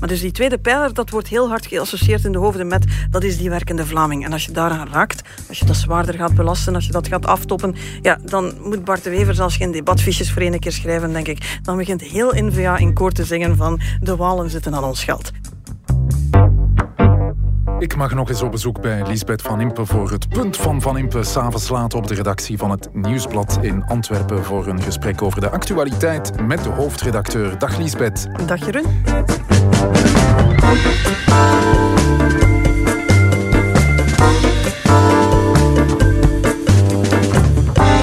Maar dus die tweede pijler, dat wordt heel hard geassocieerd in de hoofden met dat is die werkende Vlaming. En als je daaraan raakt, als je dat zwaarder gaat belasten, als je dat gaat aftoppen, ja, dan moet Bart de Wever zelfs geen debatfiches voor een keer schrijven, denk ik. Dan begint heel N-VA in koor te zingen van de Walen zitten aan ons geld. Ik mag nog eens op bezoek bij Lisbeth Van Impe voor het punt van Van Impe. S'avonds laat op de redactie van het Nieuwsblad in Antwerpen voor een gesprek over de actualiteit met de hoofdredacteur. Dag Lisbeth. Dag Jeroen.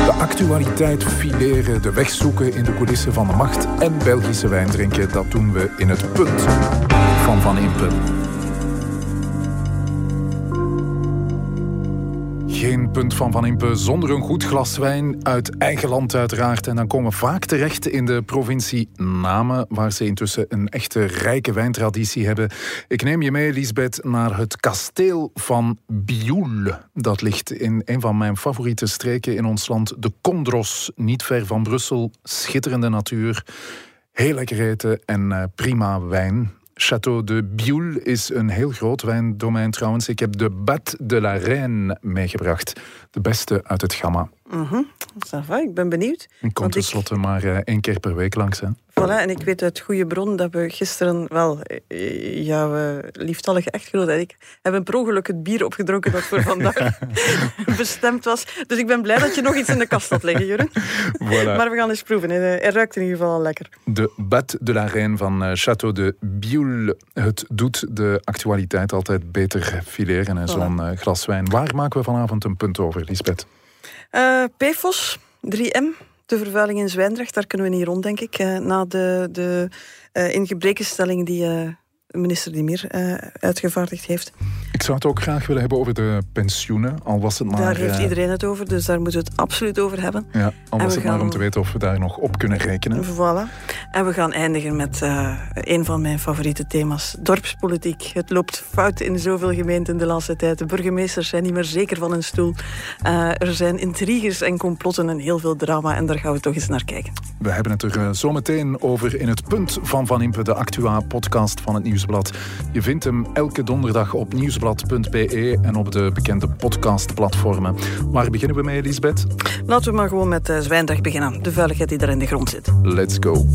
De actualiteit fileren, de weg zoeken in de coulissen van de macht en Belgische wijn drinken. Dat doen we in het punt van Van Impe. Geen punt van Van Impe zonder een goed glas wijn uit eigen land uiteraard. En dan komen we vaak terecht in de provincie Namen, waar ze intussen een echte rijke wijntraditie hebben. Ik neem je mee, Lisbeth, naar het kasteel van Bioul. Dat ligt in een van mijn favoriete streken in ons land, de Kondros, niet ver van Brussel. Schitterende natuur, heel lekker eten en uh, prima wijn. Château de Bioul is een heel groot wijndomein trouwens. Ik heb de Bat de la Reine meegebracht. De beste uit het gamma. Mm -hmm. ik ben benieuwd. Ik kom tenslotte ik... maar uh, één keer per week langs. Hè. Voilà, en ik weet uit goede bron dat we gisteren wel eh, jouw uh, lieftallige echtgenoot en ik hebben per ongeluk het bier opgedronken dat voor vandaag bestemd was. Dus ik ben blij dat je nog iets in de kast had liggen, Jeroen. Voilà. Maar we gaan eens proeven. Hij ruikt in ieder geval al lekker. De Bat de la Reine van Château de Bioul. Het doet de actualiteit altijd beter fileren, voilà. zo'n glas wijn. Waar maken we vanavond een punt over, Lisbeth? Uh, PFOS, 3M, de vervuiling in Zwijndrecht, daar kunnen we niet rond, denk ik. Uh, na de, de uh, ingebrekenstelling die minister Dimir uh, uitgevaardigd heeft. Ik zou het ook graag willen hebben over de pensioenen, al was het maar... Daar heeft iedereen het over, dus daar moeten we het absoluut over hebben. Ja, al was het gaan... maar om te weten of we daar nog op kunnen rekenen. Voilà. En we gaan eindigen met uh, een van mijn favoriete thema's, dorpspolitiek. Het loopt fout in zoveel gemeenten de laatste tijd. De burgemeesters zijn niet meer zeker van hun stoel. Uh, er zijn intriges en complotten en heel veel drama en daar gaan we toch eens naar kijken. We hebben het er zo meteen over in het punt van Van Impe, de Actua-podcast van het Nieuwsblad. Je vindt hem elke donderdag op nieuwsblad.be en op de bekende podcastplatformen. Waar beginnen we mee, Elisabeth? Laten we maar gewoon met uh, Zwijndrecht beginnen. De vuiligheid die daar in de grond zit. Let's go.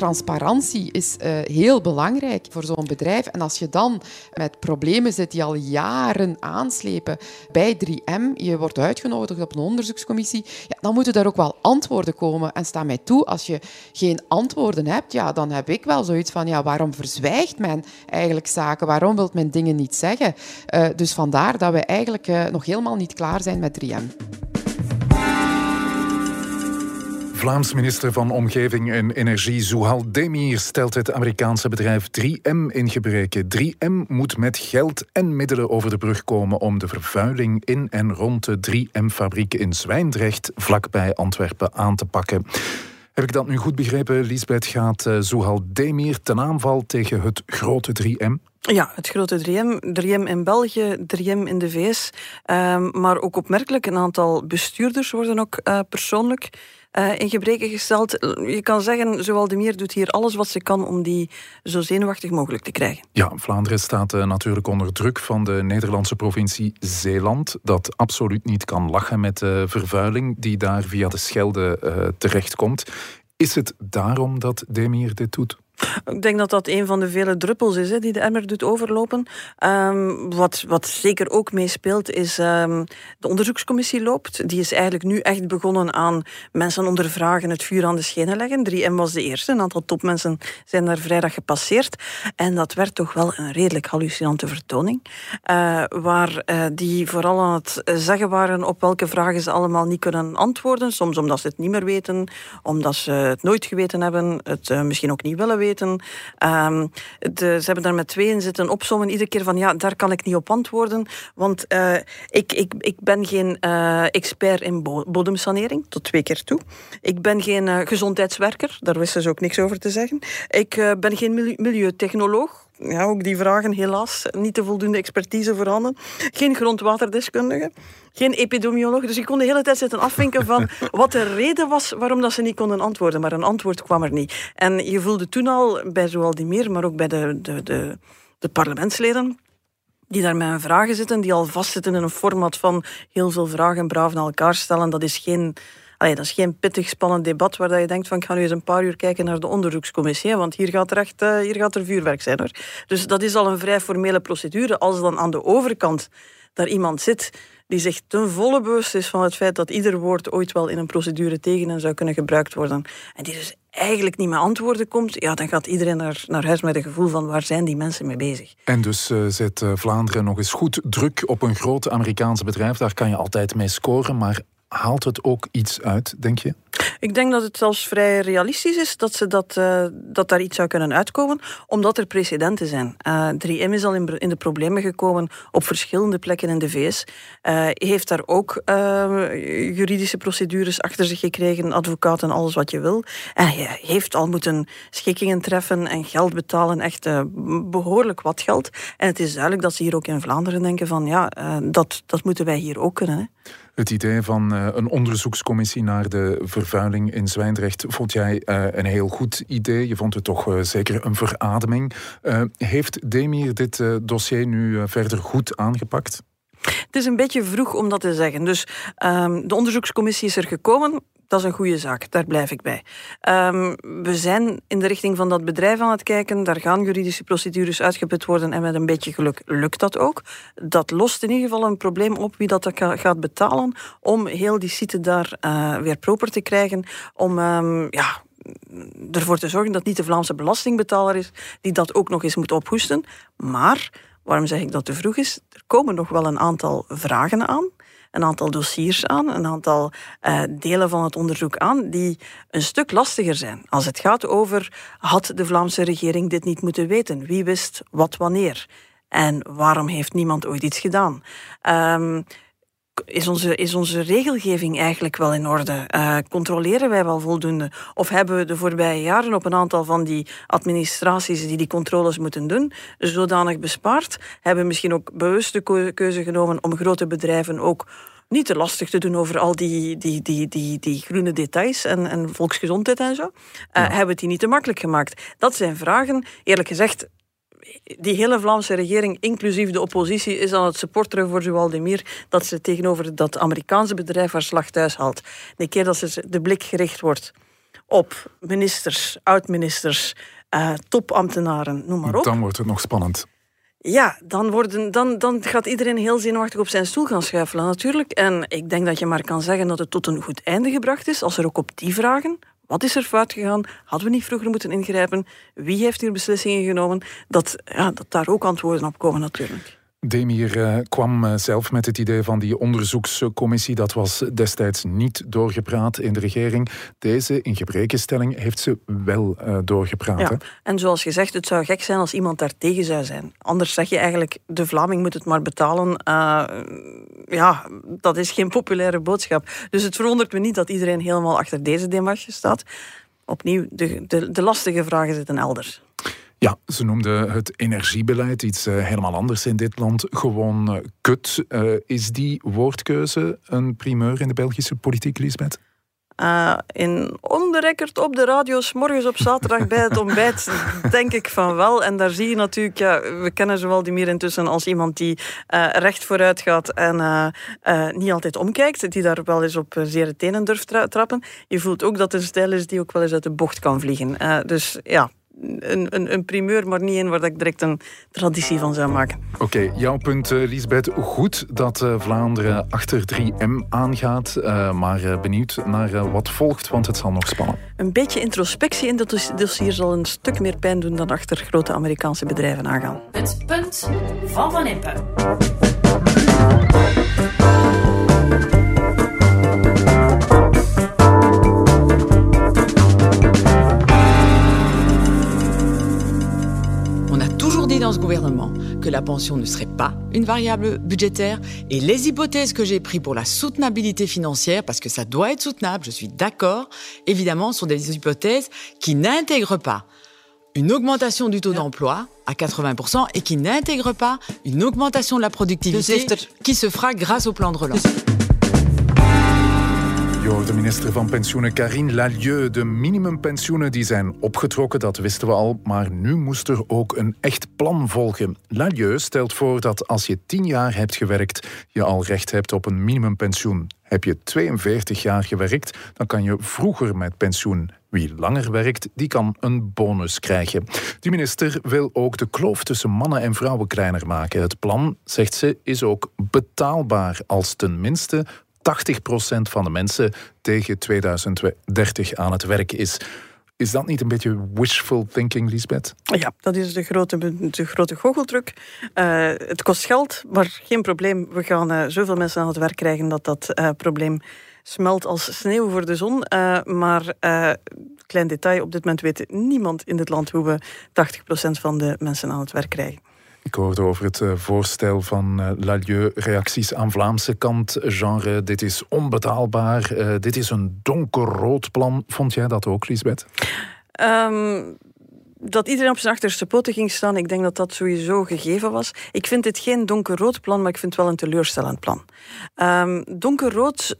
Transparantie is uh, heel belangrijk voor zo'n bedrijf. En als je dan met problemen zit die al jaren aanslepen bij 3M, je wordt uitgenodigd op een onderzoekscommissie, ja, dan moeten daar ook wel antwoorden komen. En sta mij toe, als je geen antwoorden hebt, ja, dan heb ik wel zoiets van, ja, waarom verzwijgt men eigenlijk zaken? Waarom wil men dingen niet zeggen? Uh, dus vandaar dat we eigenlijk uh, nog helemaal niet klaar zijn met 3M. Vlaams minister van Omgeving en Energie Zuhal Demir stelt het Amerikaanse bedrijf 3M in gebreken. 3M moet met geld en middelen over de brug komen om de vervuiling in en rond de 3M-fabriek in Zwijndrecht, vlakbij Antwerpen, aan te pakken. Heb ik dat nu goed begrepen, Lisbeth? Gaat uh, Zuhal Demir ten aanval tegen het grote 3M? Ja, het grote 3M. 3M in België, 3M in de VS. Um, maar ook opmerkelijk, een aantal bestuurders worden ook uh, persoonlijk uh, in gebreken gesteld. Je kan zeggen, zowel de Mier doet hier alles wat ze kan om die zo zenuwachtig mogelijk te krijgen. Ja, Vlaanderen staat uh, natuurlijk onder druk van de Nederlandse provincie Zeeland, dat absoluut niet kan lachen met de vervuiling die daar via de Schelde terechtkomt. Is het daarom dat Demir dit doet? Ik denk dat dat een van de vele druppels is hè, die de emmer doet overlopen. Um, wat, wat zeker ook meespeelt is um, de onderzoekscommissie loopt. Die is eigenlijk nu echt begonnen aan mensen ondervragen, het vuur aan de schenen leggen. 3M was de eerste. Een aantal topmensen zijn daar vrijdag gepasseerd. En dat werd toch wel een redelijk hallucinante vertoning. Uh, waar uh, die vooral aan het zeggen waren op welke vragen ze allemaal niet kunnen antwoorden. Soms omdat ze het niet meer weten, omdat ze het nooit geweten hebben, het uh, misschien ook niet willen weten. Um, de, ze hebben daar met tweeën zitten opzommen. Iedere keer van ja, daar kan ik niet op antwoorden. Want uh, ik, ik, ik ben geen uh, expert in bodemsanering, tot twee keer toe. Ik ben geen uh, gezondheidswerker, daar wisten ze ook niks over te zeggen. Ik ben geen milieutechnoloog ja, ook die vragen helaas niet de voldoende expertise voorhanden. Geen grondwaterdeskundige, geen epidemioloog. Dus ik kon de hele tijd zitten afvinken van wat de reden was waarom dat ze niet konden antwoorden. Maar een antwoord kwam er niet. En je voelde toen al bij zowel die meer, maar ook bij de, de, de, de parlementsleden die daar met hun vragen zitten, die al vastzitten in een format van heel veel vragen braaf naar elkaar stellen. Dat is geen Allee, dat is geen pittig, spannend debat waar je denkt van ik ga nu eens een paar uur kijken naar de onderzoekscommissie, want hier gaat er echt uh, hier gaat er vuurwerk zijn. Hoor. Dus dat is al een vrij formele procedure. Als dan aan de overkant daar iemand zit die zich ten volle bewust is van het feit dat ieder woord ooit wel in een procedure tegen hen zou kunnen gebruikt worden, en die dus eigenlijk niet met antwoorden komt, ja, dan gaat iedereen naar, naar huis met een gevoel van waar zijn die mensen mee bezig. En dus uh, zet uh, Vlaanderen nog eens goed druk op een groot Amerikaanse bedrijf. Daar kan je altijd mee scoren, maar haalt het ook iets uit, denk je? Ik denk dat het zelfs vrij realistisch is dat, ze dat, uh, dat daar iets zou kunnen uitkomen, omdat er precedenten zijn. Uh, eh, 3M is al in, in, de problemen gekomen op verschillende plekken in de VS. Eh, heeft daar ook juridische procedures achter zich gekregen, advocaat en alles wat je wil. En hij heeft al moeten schikkingen treffen en geld betalen, echt behoorlijk wat geld. En het is duidelijk dat ze hier ook in Vlaanderen denken van ja, dat, dat moeten wij hier ook kunnen. Hè. Het idee van uh, een onderzoekscommissie naar de vervuiling in Zwijndrecht vond jij uh, een heel goed idee. Je vond het toch uh, zeker een verademing. heeft Demir dit dossier nu verder goed aangepakt? Het is een beetje vroeg om dat te zeggen. Dus um, de onderzoekscommissie is er gekomen. Dat is een goede zaak, daar blijf ik bij. Um, we zijn in de richting van dat bedrijf aan het kijken. Daar gaan juridische procedures uitgeput worden en met een beetje geluk lukt dat ook. Dat lost in ieder geval een probleem op wie dat gaat betalen om heel die site daar uh, weer proper te krijgen. Om um, ja, ervoor te zorgen dat niet de Vlaamse belastingbetaler is die dat ook nog eens moet ophoesten. Maar, waarom zeg ik dat te vroeg is? Er komen nog wel een aantal vragen aan een aantal dossiers aan, een aantal uh, delen van het onderzoek aan, die een stuk lastiger zijn. Als het gaat over, had de Vlaamse regering dit niet moeten weten? Wie wist wat wanneer? En waarom heeft niemand ooit iets gedaan? Um, is onze, is onze regelgeving eigenlijk wel in orde? Uh, controleren wij wel voldoende? Of hebben we de voorbije jaren op een aantal van die administraties die die controles moeten doen, zodanig bespaard? Hebben we misschien ook bewust de keuze genomen om grote bedrijven ook niet te lastig te doen over al die, die, die, die, die groene details en, en volksgezondheid en zo. Uh, Hebben we het die niet te makkelijk gemaakt? Dat zijn vragen, eerlijk gezegd, die hele Vlaamse regering, inclusief de oppositie, is aan het supporteren voor Zoaldemir dat ze tegenover dat Amerikaanse bedrijf haar slag thuis haalt. De keer dat ze de blik gericht wordt op ministers, oud-ministers, uh, topambtenaren, noem maar op. Dan wordt het nog spannend. Ja, dan, worden, dan, dan gaat iedereen heel zenuwachtig op zijn stoel gaan schuifelen natuurlijk. En ik denk dat je maar kan zeggen dat het tot een goed einde gebracht is als er ook op die vragen wat is er fout gegaan? Hadden we niet vroeger moeten ingrijpen? Wie heeft hier beslissingen genomen? Dat, ja, dat daar ook antwoorden op komen natuurlijk. Demir uh, kwam uh, zelf met het idee van die onderzoekscommissie. Dat was destijds niet doorgepraat in de regering. Deze, in gebrekenstelling, heeft ze wel uh, doorgepraat. Ja. En zoals gezegd, het zou gek zijn als iemand daar tegen zou zijn. Anders zeg je eigenlijk, de Vlaming moet het maar betalen. ja, dat is geen populaire boodschap. Dus het verwondert me niet dat iedereen helemaal achter deze demarche staat. Opnieuw, de, de, de lastige vragen zitten elders. Ja, ze noemden het energiebeleid iets uh, helemaal anders in dit land. Gewoon uh, kut. Uh, is die woordkeuze een primeur in de Belgische politiek, Lisbeth? in onberekkerd op de radio's morgens op zaterdag bij het ontbijt, denk ik van wel. En daar zie je natuurlijk, ja, we kennen zowel die meer intussen als iemand die recht vooruit gaat en niet altijd omkijkt, die daar wel eens op zere tenen durft tra trappen. Je voelt ook dat het een stijl is die ook wel eens uit de bocht kan vliegen. dus ja, een, een, een, primeur, maar niet een waar ik direct een traditie van zou maken. Oké, jouw punt, uh, Lisbeth. Goed dat uh, Vlaanderen achter 3M aangaat, uh, maar benieuwd naar wat volgt, want het zal nog spannen. Een beetje introspectie in dit dossier zal een stuk meer pijn doen dan achter grote Amerikaanse bedrijven aangaan. Het punt van Van Impe. Dans ce gouvernement que la pension ne serait pas une variable budgétaire et les hypothèses que j'ai prises pour la soutenabilité financière, parce que ça doit être soutenable, je suis d'accord, évidemment, sont des hypothèses qui n'intègrent pas une augmentation du taux d'emploi à 80% et qui n'intègre pas une augmentation de la productivité qui se fera grâce au plan de relance. De minister van Pensioenen Karine Lalieu. De minimumpensioenen die zijn opgetrokken, dat wisten we al. Maar nu moest er ook een echt plan volgen. Lalieu stelt voor dat als je 10 jaar hebt gewerkt, je al recht hebt op een minimumpensioen. Heb je 42 jaar gewerkt, dan kan je vroeger met pensioen. Wie langer werkt, die kan een bonus krijgen. Die minister wil ook de kloof tussen mannen en vrouwen kleiner maken. Het plan, zegt ze, is ook betaalbaar als tenminste 80% van de mensen tegen 2030 aan het werk is. Is dat niet een beetje wishful thinking, Lisbeth? Ja, dat is de grote, de grote goocheltruc. Uh, het kost geld, maar geen probleem. We gaan uh, zoveel mensen aan het werk krijgen dat dat uh, probleem smelt als sneeuw voor de zon. maar, klein detail, op dit moment weet niemand in dit land hoe we 80% van de mensen aan het werk krijgen. Ik hoorde over het eh, voorstel van uh, Lalieu reacties aan Vlaamse kant. Genre, dit is onbetaalbaar, uh, dit is een donkerrood plan. Vond jij dat ook, Lisbeth? Um, dat iedereen op zijn achterste poten ging staan, ik denk dat dat sowieso gegeven was. Ik vind dit geen donkerrood plan, maar ik vind het wel een teleurstellend plan. Um, donkerrood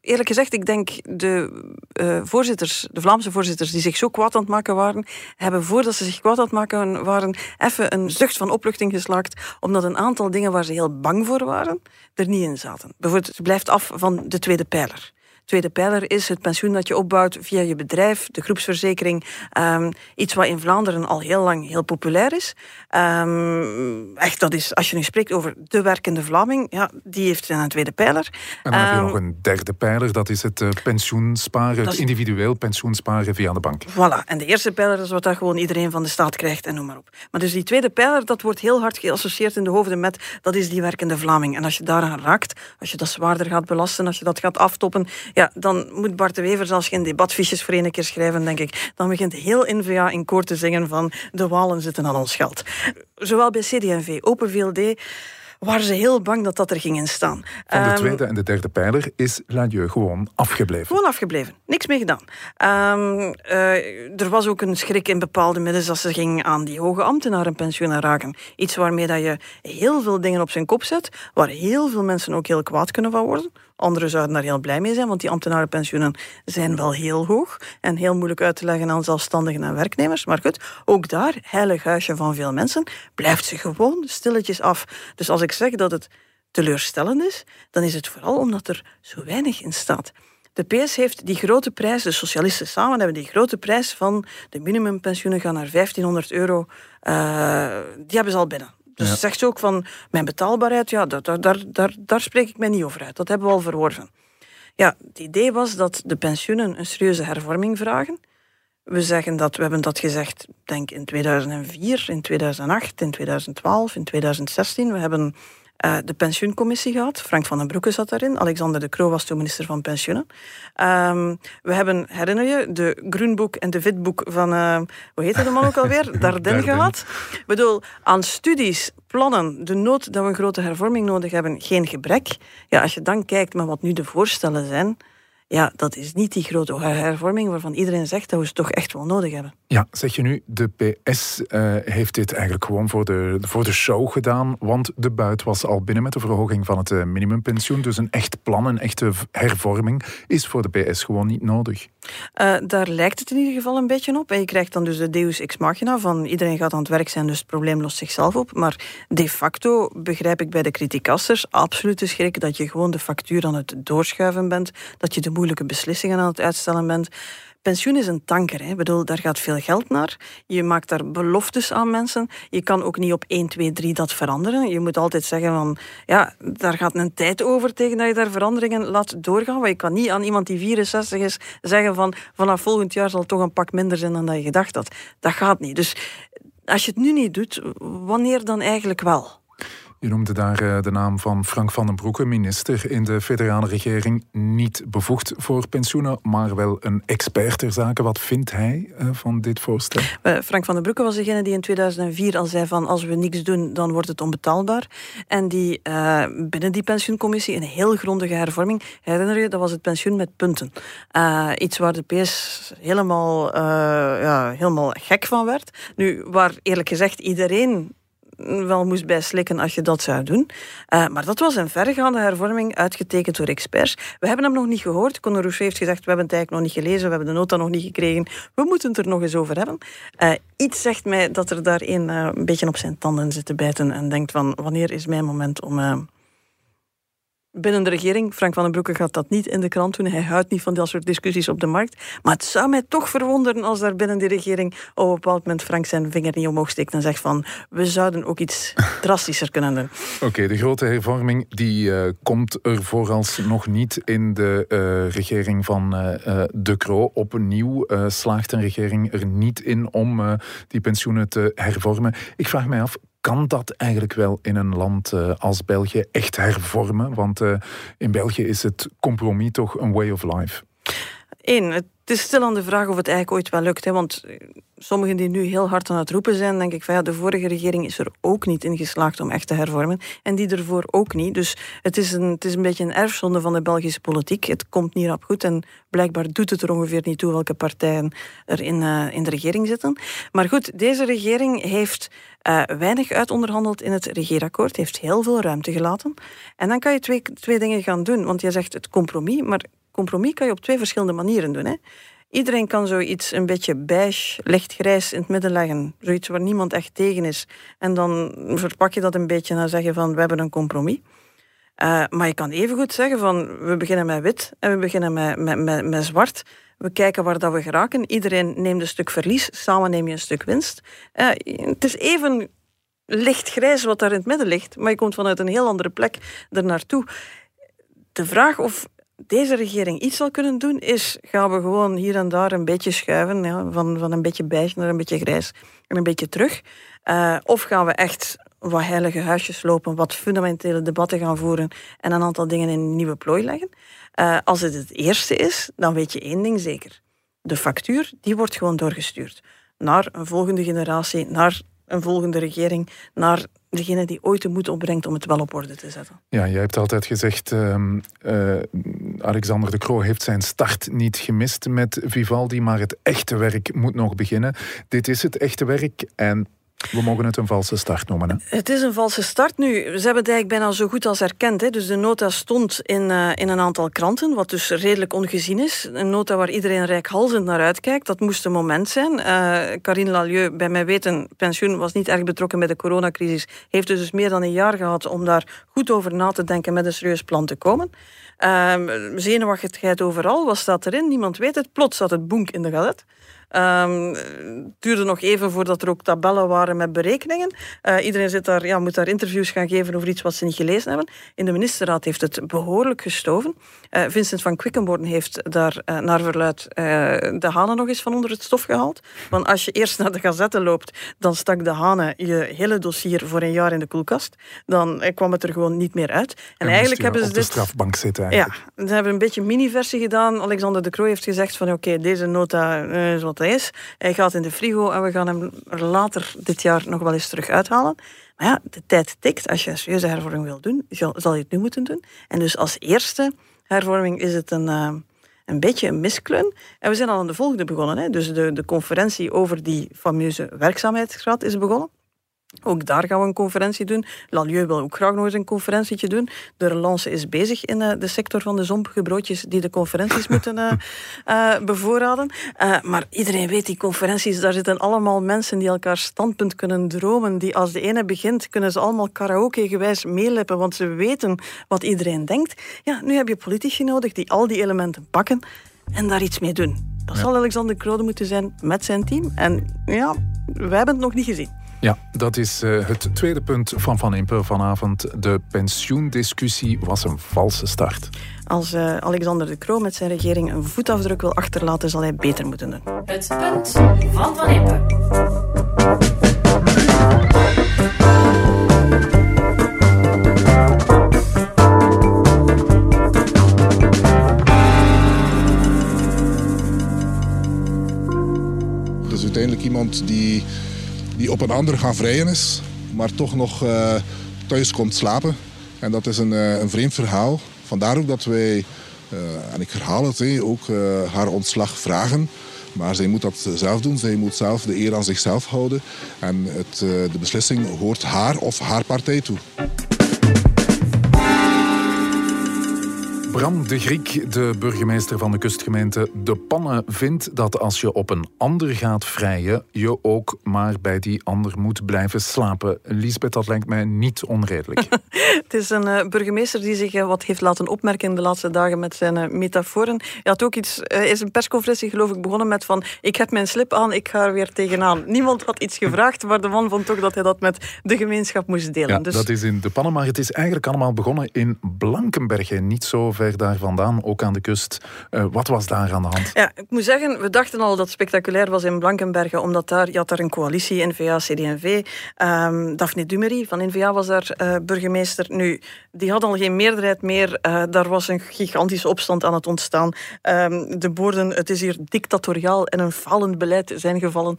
eerlijk gezegd, ik denk de uh, voorzitters, de Vlaamse voorzitters, die zich zo kwaad aan het maken waren, hebben voordat ze zich kwaad aan het maken waren, even een zucht van opluchting geslaakt, omdat een aantal dingen waar ze heel bang voor waren, er niet in zaten. Bijvoorbeeld, ze blijft af van de tweede pijler. Tweede pijler is het pensioen dat je opbouwt via je bedrijf, de groepsverzekering. Um, iets wat in Vlaanderen al heel lang heel populair is. Um, echt, dat is, als je nu spreekt over de werkende Vlaming, ja, die heeft een tweede pijler. En dan heb je ehm, nog een derde pijler, dat is het uh, pensioensparen, het individueel pensioensparen via de bank. Voilà, en de eerste pijler is wat dat gewoon iedereen van de staat krijgt en noem maar op. Maar dus die tweede pijler, dat wordt heel hard geassocieerd in de hoofden met, dat is die werkende Vlaming. En als je daaraan raakt, als je dat zwaarder gaat belasten, als je dat gaat aftoppen, ja, dan moet Bart de Wever zelfs geen debatfiches voor een keer schrijven, denk ik. Dan begint heel N-VA in koor te zingen van de Walen zitten aan ons geld. Zowel bij CD&V, Open VLD waren ze heel bang dat dat er ging in staan. Van de ehm, tweede en de derde pijler is Ladieu gewoon afgebleven. Gewoon afgebleven. Niks mee gedaan. Um, uh, er was ook een schrik in bepaalde middens als ze ging aan die hoge ambtenaren pensioenen raken. Iets waarmee dat je heel veel dingen op zijn kop zet, waar heel veel mensen ook heel kwaad kunnen van worden. Anderen zouden daar heel blij mee zijn, want die ambtenarenpensioenen zijn wel heel hoog en heel moeilijk uit te leggen aan zelfstandigen en werknemers. Maar goed, ook daar, heilig huisje van veel mensen, blijft ze gewoon stilletjes af. Dus als ik zeg dat het teleurstellend is, dan is het vooral omdat er zo weinig in staat. De PS heeft die grote prijs, de socialisten samen hebben die grote prijs van de minimumpensioenen gaan naar 1500 euro, uh, die hebben ze al binnen. Dus ja. zegt ze ook van mijn betaalbaarheid, ja, daar, daar, daar, daar spreek ik mij niet over uit. Dat hebben we al verworven. Ja, het idee was dat de pensioenen een serieuze hervorming vragen. We zeggen dat, we hebben dat gezegd, denk in 2004, in 2008, in 2012, in 2016. We hebben uh, de pensioencommissie gehad. Frank van den Broeke zat daarin. Alexander de Croo was toen minister van Pensioenen. Um, we hebben, herinner je, de Groenboek en de Witboek van, uh, hoe heette de man ook alweer? Dardenne gehad. Ik bedoel, aan studies, plannen, de nood dat we een grote hervorming nodig hebben, geen gebrek. Ja, als je dan kijkt naar wat nu de voorstellen zijn, ja, dat is niet die grote hervorming waarvan iedereen zegt dat we ze toch echt wel nodig hebben. Ja, zeg je nu, de PS uh, eh, heeft dit eigenlijk gewoon voor de, voor de show gedaan, want de buit was al binnen met de verhoging van het uh, minimumpensioen. Dus een echt plan, een echte hervorming is voor de PS gewoon niet nodig. Uh, daar lijkt het in ieder geval een beetje op. En je krijgt dan dus de deus ex machina van iedereen gaat aan het werk zijn, dus het probleem lost zichzelf op. Maar de facto begrijp ik bij de criticasters absoluut de schrik dat je gewoon de factuur aan het doorschuiven bent, dat je de moeilijke beslissingen aan het uitstellen bent. Pensioen is een tanker. Hè. Ik bedoel, daar gaat veel geld naar. Je maakt daar beloftes aan mensen. Je kan ook niet op 1, 2, 3 dat veranderen. Je moet altijd zeggen van, ja, daar gaat een tijd over tegen dat je daar veranderingen laat doorgaan. Want je kan niet aan iemand die 64 is zeggen van, vanaf volgend jaar zal toch een pak minder zijn dan dat je gedacht had. Dat gaat niet. Dus als je het nu niet doet, wanneer dan eigenlijk wel? Je noemde daar eh, de naam van Frank van den Broeke, minister in de federale regering. Niet bevoegd voor pensioenen, maar wel een expert ter zake. Wat vindt hij eh, van dit voorstel? Eh, Frank van den Broeke was degene die in 2004 al zei van als we niks doen, dan wordt het onbetaalbaar. En die binnen die pensioencommissie een heel grondige hervorming, herinner je, dat was het pensioen met punten. iets waar de PS helemaal, ja, helemaal gek van werd. Nu, waar eerlijk gezegd iedereen wel moest bijslikken als je dat zou doen. Uh, maar dat was een verregaande hervorming, uitgetekend door experts. We hebben hem nog niet gehoord. Conor Rousseau heeft gezegd, we hebben het eigenlijk nog niet gelezen, we hebben de nota nog niet gekregen. We moeten het er nog eens over hebben. Uh, iets zegt mij dat er daar een, uh, een beetje op zijn tanden zit te bijten en denkt van, wanneer is mijn moment om binnen de regering. Frank van den Broeke gaat dat niet in de krant doen. Hij houdt niet van dat soort discussies op de markt. Maar het zou mij toch verwonderen als daar binnen de regering op een bepaald moment Frank zijn vinger niet omhoog steekt en zegt van we zouden ook iets drastischer kunnen doen. Oké, de grote hervorming die uh, komt er vooralsnog niet in de uh, regering van uh, De Croo. Opnieuw slaagt een regering er niet in om die pensioenen te hervormen. Ik vraag mij af, kan dat eigenlijk wel in een land uh, als België echt hervormen? Want uh, in België is het compromis toch een way of life. Het is stil aan de vraag of het eigenlijk ooit wel lukt. Hè? Want sommigen die nu heel hard aan het roepen zijn, denk ik van ja, de vorige regering is er ook niet in geslaagd om echt te hervormen. En die ervoor ook niet. Dus het is een, het is een beetje een erfzonde van de Belgische politiek. Het komt niet op goed en blijkbaar doet het er ongeveer niet toe welke partijen er in, uh, in de regering zitten. Maar goed, deze regering heeft uh, weinig uitonderhandeld in het regeerakkoord, heeft heel veel ruimte gelaten. En dan kan je twee, twee dingen gaan doen, want je zegt het compromis, maar compromis kan je op twee verschillende manieren doen. Hè. Iedereen kan zoiets een beetje beige, lichtgrijs in het midden leggen. Zoiets waar niemand echt tegen is. En dan verpak je dat een beetje en zeggen van we hebben een compromis. Uh, maar je kan evengoed zeggen van we beginnen met wit en we beginnen met, met, met, zwart. We kijken waar dat we geraken. Iedereen neemt een stuk verlies, samen neem je een stuk winst. Uh, het is even lichtgrijs wat daar in het midden ligt, maar je komt vanuit een heel andere plek er naartoe. De vraag of deze regering iets zal kunnen doen, is gaan we gewoon hier en daar een beetje schuiven, van, van een beetje beige naar een beetje grijs en een beetje terug. Uh, of gaan we echt wat heilige huisjes lopen, wat fundamentele debatten gaan voeren en een aantal dingen in een nieuwe plooi leggen. Uh, als het het eerste is, dan weet je één ding zeker. De factuur, die wordt gewoon doorgestuurd naar een volgende generatie, naar een volgende regering, naar degene die ooit de moed opbrengt om het wel op orde te zetten. Ja, jij hebt altijd gezegd, uh, uh, Alexander de Croo heeft zijn start niet gemist met Vivaldi, maar het echte werk moet nog beginnen. Dit is het echte werk en we mogen het een valse start noemen. Hè? Het is een valse start nu. Ze hebben het eigenlijk bijna zo goed als erkend. Hè. Dus de nota stond in, uh, in een aantal kranten, wat dus redelijk ongezien is. Een nota waar iedereen rijkhalzend naar uitkijkt. Dat moest een moment zijn. Uh, Karine Lalieu, bij mij weten, pensioen was niet erg betrokken bij de coronacrisis. Heeft dus meer dan een jaar gehad om daar goed over na te denken met een serieus plan te komen. Uh, zenuwachtigheid overal, wat staat erin? Niemand weet het. Plots zat het boek in de galet. Um, het duurde nog even voordat er ook tabellen waren met berekeningen. Uh, iedereen zit daar, ja, moet daar interviews gaan geven over iets wat ze niet gelezen hebben. In de ministerraad heeft het behoorlijk gestoven. Uh, Vincent van Quickenborn heeft daar uh, naar verluid de hanen nog eens van onder het stof gehaald. Want als je eerst naar de gazette loopt, dan stak de hanen je hele dossier voor een jaar in de koelkast. Dan kwam het er gewoon niet meer uit. En, en eigenlijk hebben ze dit... de strafbank zitten eigenlijk. Ja, ze hebben een beetje een mini-versie gedaan. Alexander de Croo heeft gezegd van oké, okay, deze nota is wat is. Hij gaat in de frigo en we gaan hem er later dit jaar nog wel eens terug uithalen. Maar ja, de tijd tikt. Als je een serieuze hervorming wil doen, zal je het nu moeten doen. En dus als eerste hervorming is het een, uh, een beetje een miskleun. En we zijn al aan de volgende begonnen. Hè. Dus de, de conferentie over die fameuze werkzaamheidsgraad is begonnen. Ook daar gaan we een conferentie doen. Lalieu wil ook graag nog eens een conferentietje doen. De relance is bezig in uh, de sector van de zompige broodjes die de conferenties moeten uh, uh, bevoorraden. maar iedereen weet, die conferenties, daar zitten allemaal mensen die elkaar standpunt kunnen dromen. Die als de ene begint, kunnen ze allemaal karaoke-gewijs meelippen, want ze weten wat iedereen denkt. Ja, nu heb je politici nodig die al die elementen pakken en daar iets mee doen. Dat ja. zal Alexander Krode moeten zijn met zijn team. En ja, wij hebben het nog niet gezien. Ja, dat is eh, het tweede punt van Van Impe vanavond. De pensioendiscussie was een valse start. Als eh, Alexander de Croo met zijn regering een voetafdruk wil achterlaten, zal hij beter moeten doen. Het punt van Van Impe. Dat is uiteindelijk iemand die die op een ander gaan vrijen is, maar toch nog uh, thuis komt slapen. En dat is een, een vreemd verhaal. Vandaar ook dat wij, en ik herhaal het, ook haar ontslag vragen. Maar zij moet dat zelf doen. Zij moet zelf de eer aan zichzelf houden. En het, de beslissing hoort haar of haar partij toe. Bram de Griek, de burgemeester van de kustgemeente De Pannen, vindt dat als je op een ander gaat vrijen, je ook maar bij die ander moet blijven slapen. Lisbeth, dat lijkt mij niet onredelijk. Het is een uh, burgemeester die zich uh, wat heeft laten opmerken in de laatste dagen met zijn uh, metaforen. Hij had ook iets, is een persconferentie geloof ik begonnen met van ik heb mijn slip aan, ik ga er weer tegenaan. Niemand had iets gevraagd, maar de man vond toch dat hij dat met de gemeenschap moest delen. Ja, dus... dat is in De Pannen, maar het is eigenlijk allemaal begonnen in Blankenbergen, niet zo ver daar vandaan, ook aan de kust. Uh, wat was daar aan de hand? Ja, ik moet zeggen, we dachten al dat het spectaculair was in Blankenbergen, omdat daar, je had daar een coalitie, NVA, CD&V. Um, Daphne Dumery van NVA was daar uh, burgemeester. Nu, die had al geen meerderheid meer. Uh, daar was een gigantische opstand aan het ontstaan. Um, de woorden, het is hier dictatoriaal en een falend beleid zijn gevallen.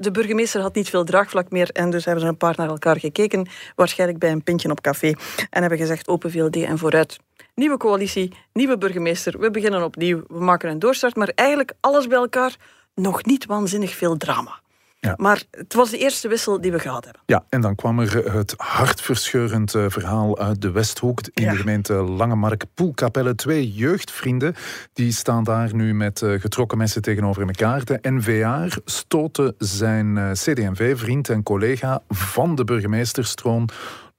de burgemeester had niet veel draagvlak meer en dus hebben ze een paar naar elkaar gekeken, waarschijnlijk bij een pintje op café, en hebben gezegd open VLD en vooruit nieuwe coalitie, nieuwe burgemeester. We beginnen opnieuw, we maken een doorstart. Maar eigenlijk alles bij elkaar nog niet waanzinnig veel drama. Ja. Maar het was de eerste wissel die we gehad hebben. Ja, en dan kwam er het hartverscheurend eh, verhaal uit de Westhoek in de gemeente Langemark. Poelkapelle, twee jeugdvrienden, die staan daar nu met eh, getrokken messen tegenover elkaar. De NVA stootte zijn eh, CD&V-vriend en collega van de burgemeesterstroon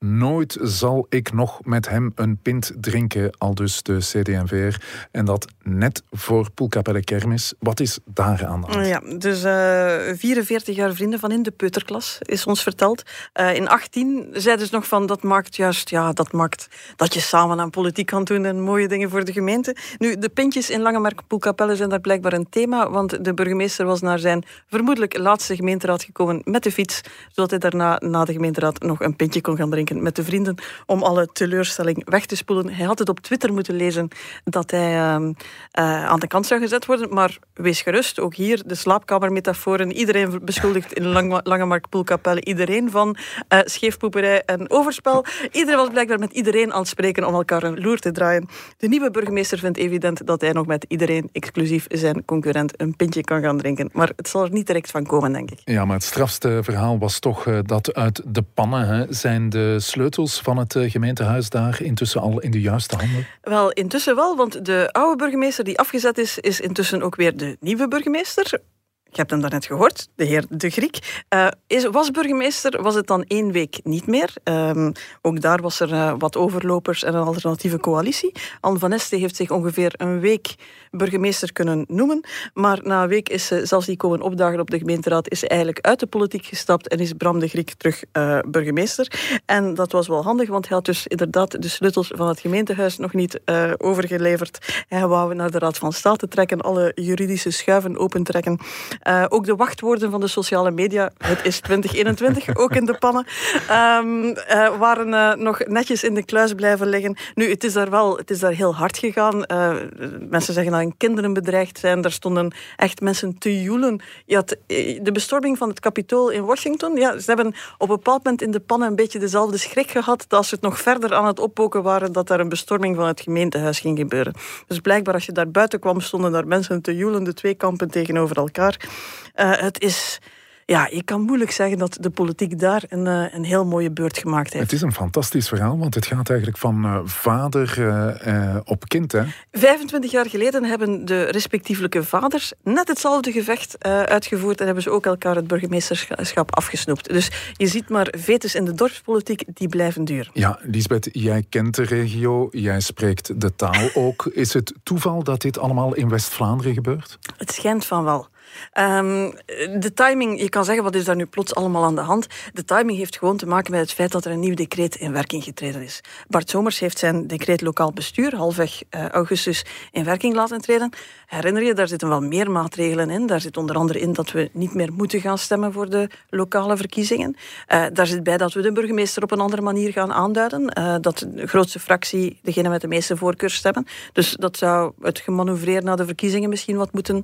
Nooit zal ik nog met hem een pint drinken, al dus de CD&VR. En dat net voor Poelkapelle Kermis. Wat is daar aan de hand? Ja, dus uh, eh, 44 jaar vrienden van in de peuterklas, is ons verteld. Uh, in 18 zeiden ze nog van, dat maakt juist, ja, dat maakt dat je samen aan politiek kan doen en mooie dingen voor de gemeente. Nu, de pintjes in Langemark Poelkapelle zijn daar blijkbaar een thema, want de burgemeester was naar zijn vermoedelijk laatste gemeenteraad gekomen met de fiets, zodat hij daarna na de gemeenteraad nog een pintje kon gaan drinken met de vrienden om alle teleurstelling weg te spoelen. Hij had het op Twitter moeten lezen dat hij uh, uh, aan de kant zou gezet worden. Maar wees gerust, ook hier de slaapkamermetaforen. Iedereen beschuldigt in Lang Langemark Poelkapelle iedereen van uh, scheefpoeperij en overspel. Iedereen was blijkbaar met iedereen aan het spreken om elkaar een loer te draaien. De nieuwe burgemeester vindt evident dat hij nog met iedereen, exclusief zijn concurrent, een pintje kan gaan drinken. Maar het zal er niet direct van komen, denk ik. Ja, maar het strafste verhaal was toch uh, dat uit de pannen hè, zijn de sleutels van het eh, gemeentehuis daar intussen al in de juiste handen? Wel, intussen wel, want de oude burgemeester die afgezet is, is intussen ook weer de nieuwe burgemeester. Je hebt hem daarnet gehoord, de heer De Griek. Uh, is, was burgemeester, was het dan één week niet meer. Um, ook daar was er uh, wat overlopers en een alternatieve coalitie. Anne van Este heeft zich ongeveer een week burgemeester kunnen noemen. Maar na een week is ze, zelfs die komen opdagen op de gemeenteraad, is ze eigenlijk uit de politiek gestapt en is Bram De Griek terug uh, burgemeester. En dat was wel handig, want hij had dus inderdaad de sleutels van het gemeentehuis nog niet overgeleverd. Hij wou naar de Raad van State trekken, alle juridische schuiven opentrekken. Uh, ook de wachtwoorden van de sociale media, het is 2021, ook in de pannen, um, uh, waren uh, nog netjes in de kluis blijven liggen. Nu, het is daar wel het is daar heel hard gegaan. mensen zeggen dat hun kinderen bedreigd zijn. Daar stonden echt mensen te joelen. Je had de bestorming van het Capitool in Washington. Ja, ze hebben op een bepaald moment in de pannen een beetje dezelfde schrik gehad dat als ze het nog verder aan het oppoken waren, dat daar een bestorming van het gemeentehuis ging gebeuren. Dus blijkbaar als je daar buiten kwam, stonden daar mensen te joelen, de twee kampen tegenover elkaar. Uh, het is ja, je kan moeilijk zeggen dat de politiek daar een, uh, een heel mooie beurt gemaakt heeft. Het is een fantastisch verhaal, want het gaat eigenlijk van uh, vader uh, op kind. Hè? 25 jaar geleden hebben de respectievelijke vaders net hetzelfde gevecht uitgevoerd en hebben ze ook elkaar het burgemeesterschap afgesnoept. Dus je ziet maar vetes in de dorpspolitiek, die blijven duren. Ja, Lisbeth, jij kent de regio, jij spreekt de taal ook. Is het toeval dat dit allemaal in West-Vlaanderen gebeurt? Het schijnt van wel. Um, de timing, je kan zeggen wat is daar nu plots allemaal aan de hand. De timing heeft gewoon te maken met het feit dat er een nieuw decreet in werking getreden is. Bart Somers heeft zijn decreet lokaal bestuur halfweg uh, augustus in werking laten treden. Herinner je, daar zitten wel meer maatregelen in. Daar zit onder andere in dat we niet meer moeten gaan stemmen voor de lokale verkiezingen. Uh, daar zit bij dat we de burgemeester op een andere manier gaan aanduiden. Uh, dat de grootste fractie degene met de meeste voorkeurstemmen. Dus dat zou het gemanoeuvreer naar de verkiezingen misschien wat moeten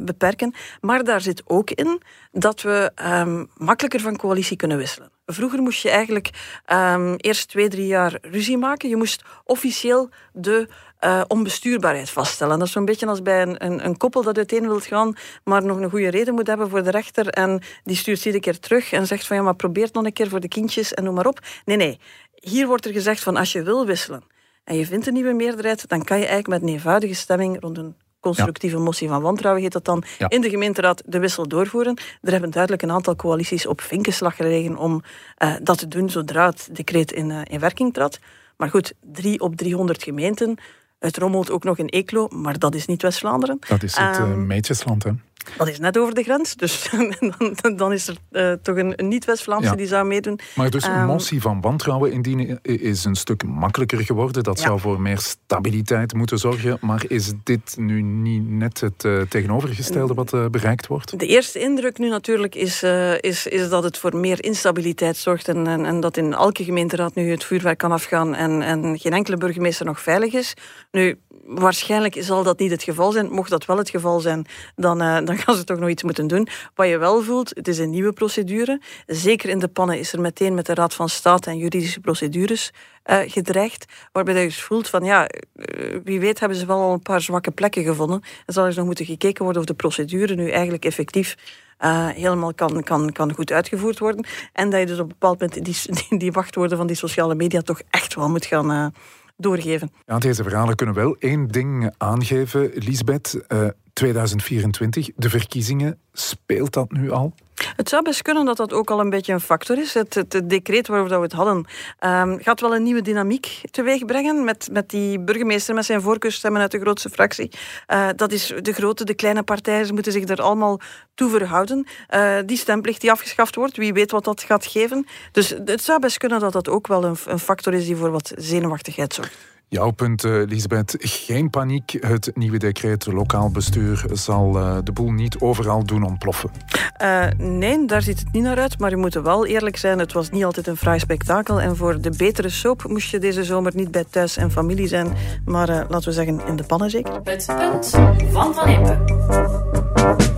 beperken. Maar daar zit ook in dat we um, makkelijker van coalitie kunnen wisselen. Vroeger moest je eigenlijk um, eerst twee, drie jaar ruzie maken. Je moest officieel de uh, onbestuurbaarheid vaststellen. Dat is zo'n beetje als bij een, een, een, koppel dat uiteen wilt gaan, maar nog een goede reden moet hebben voor de rechter. En die stuurt iedere keer terug en zegt van ja, maar probeer het nog een keer voor de kindjes en noem maar op. Nee, nee. Hier wordt er gezegd van als je wil wisselen en je vindt een nieuwe meerderheid, dan kan je eigenlijk met een eenvoudige stemming rond een constructieve motie van wantrouwen heet dat dan, in de gemeenteraad de wissel doorvoeren. Er hebben duidelijk een aantal coalities op vinkenslag gelegen om uh, dat te doen zodra het decreet in, uh, in werking trad. Maar goed, drie op 300 gemeenten. Het rommelt ook nog in Eeklo, maar dat is niet West-Vlaanderen. Dat is het um, Meetjesland, hè? Dat is net over de grens, dus dan, dan is er uh, toch een, een niet-West-Vlaamse ja. die zou meedoen. Maar dus een um, motie van wantrouwen indienen is een stuk makkelijker geworden. Dat ja. zou voor meer stabiliteit moeten zorgen. Maar is dit nu niet net het uh, tegenovergestelde wat uh, bereikt wordt? De eerste indruk nu natuurlijk is, is, is dat het voor meer instabiliteit zorgt. En, en, en, dat in elke gemeenteraad nu het vuurwerk kan afgaan en, en geen enkele burgemeester nog veilig is. Nu, waarschijnlijk zal dat niet het geval zijn. Mocht dat wel het geval zijn, dan, dan dan gaan ze toch nog iets moeten doen. Wat je wel voelt, het is een nieuwe procedure. Zeker in de pannen is er meteen met de Raad van State en juridische procedures uh, gedreigd. Waarbij je dus voelt van ja, uh, wie weet hebben ze wel al een paar zwakke plekken gevonden. En zal er nog moeten gekeken worden of de procedure nu eigenlijk effectief uh, helemaal kan, kan, kan goed uitgevoerd worden. En dat je dus op een bepaald moment die, die, die wachtwoorden van die sociale media toch echt wel moet gaan doorgeven. Ja, deze verhalen kunnen wel één ding aangeven, Lisbeth. Uh, 2024, de verkiezingen, speelt dat nu al? Het zou best kunnen dat dat ook al een beetje een factor is. Het, het, het decreet waarover we het hadden um, gaat wel een nieuwe dynamiek teweeg brengen met, met die burgemeester met zijn voorkeurstemmen uit de grootste fractie. Uh, dat is de grote, de kleine partijen, ze moeten zich er allemaal toe verhouden. Uh, die stemplicht die afgeschaft wordt, wie weet wat dat gaat geven. Dus het zou best kunnen dat dat ook wel een, een factor is die voor wat zenuwachtigheid zorgt. Jouw punt, uh, Lisbeth. Geen paniek. Het nieuwe decreet lokaal bestuur zal uh, de boel niet overal doen ontploffen. Uh, nee, daar ziet het niet naar uit. Maar je moet wel eerlijk zijn. Het was niet altijd een fraai spektakel. En voor de betere soap moest je deze zomer niet bij thuis en familie zijn. Maar laten we zeggen in de pannen zeker. Het punt van Van Impe.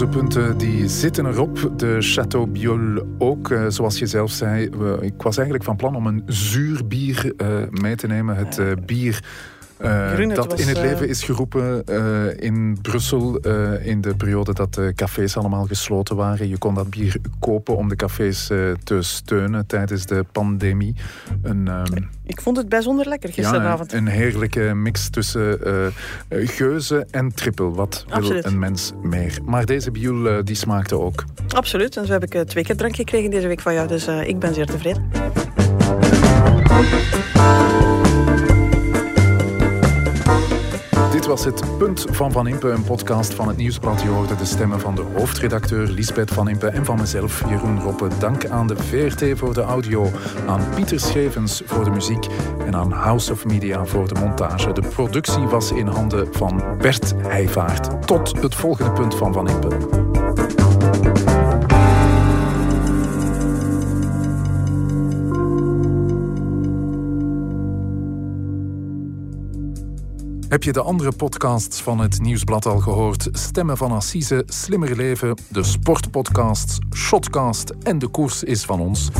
Onze punten die zitten erop. De Chateau Biol ook. Uh, zoals je zelf zei, ik was eigenlijk van plan om een zuur bier uh, mee te nemen. Het uh, bier uh, dat was, in het leven is geroepen uh, in Brussel uh, in de periode dat de cafés allemaal gesloten waren. Je kon dat bier kopen om de cafés te steunen tijdens de pandemie. Een, um, Ik vond het bijzonder lekker gisteravond. Ja, een, een heerlijke mix tussen geuze en trippel. Wat Absoluut. wil een mens meer? Maar deze biel die smaakte ook. Absoluut. En zo heb ik twee keer drank gekregen deze week van jou. Dus ik ben zeer tevreden. Was het Punt van Van Impe, een podcast van het Nieuwsblad. Je hoorde de stemmen van de hoofdredacteur Lisbeth Van Impe en van mezelf, Jeroen Roppe. Dank aan de VRT voor de audio, aan Pieter Schevens voor de muziek en aan House of Media voor de montage. De productie was in handen van Bert Heijvaart. Tot het volgende Punt van Van Impe. Heb je de andere podcasts van het Nieuwsblad al gehoord? Stemmen van Assise, Slimmer Leven, de sportpodcasts, Shotcast en De Koers is van ons.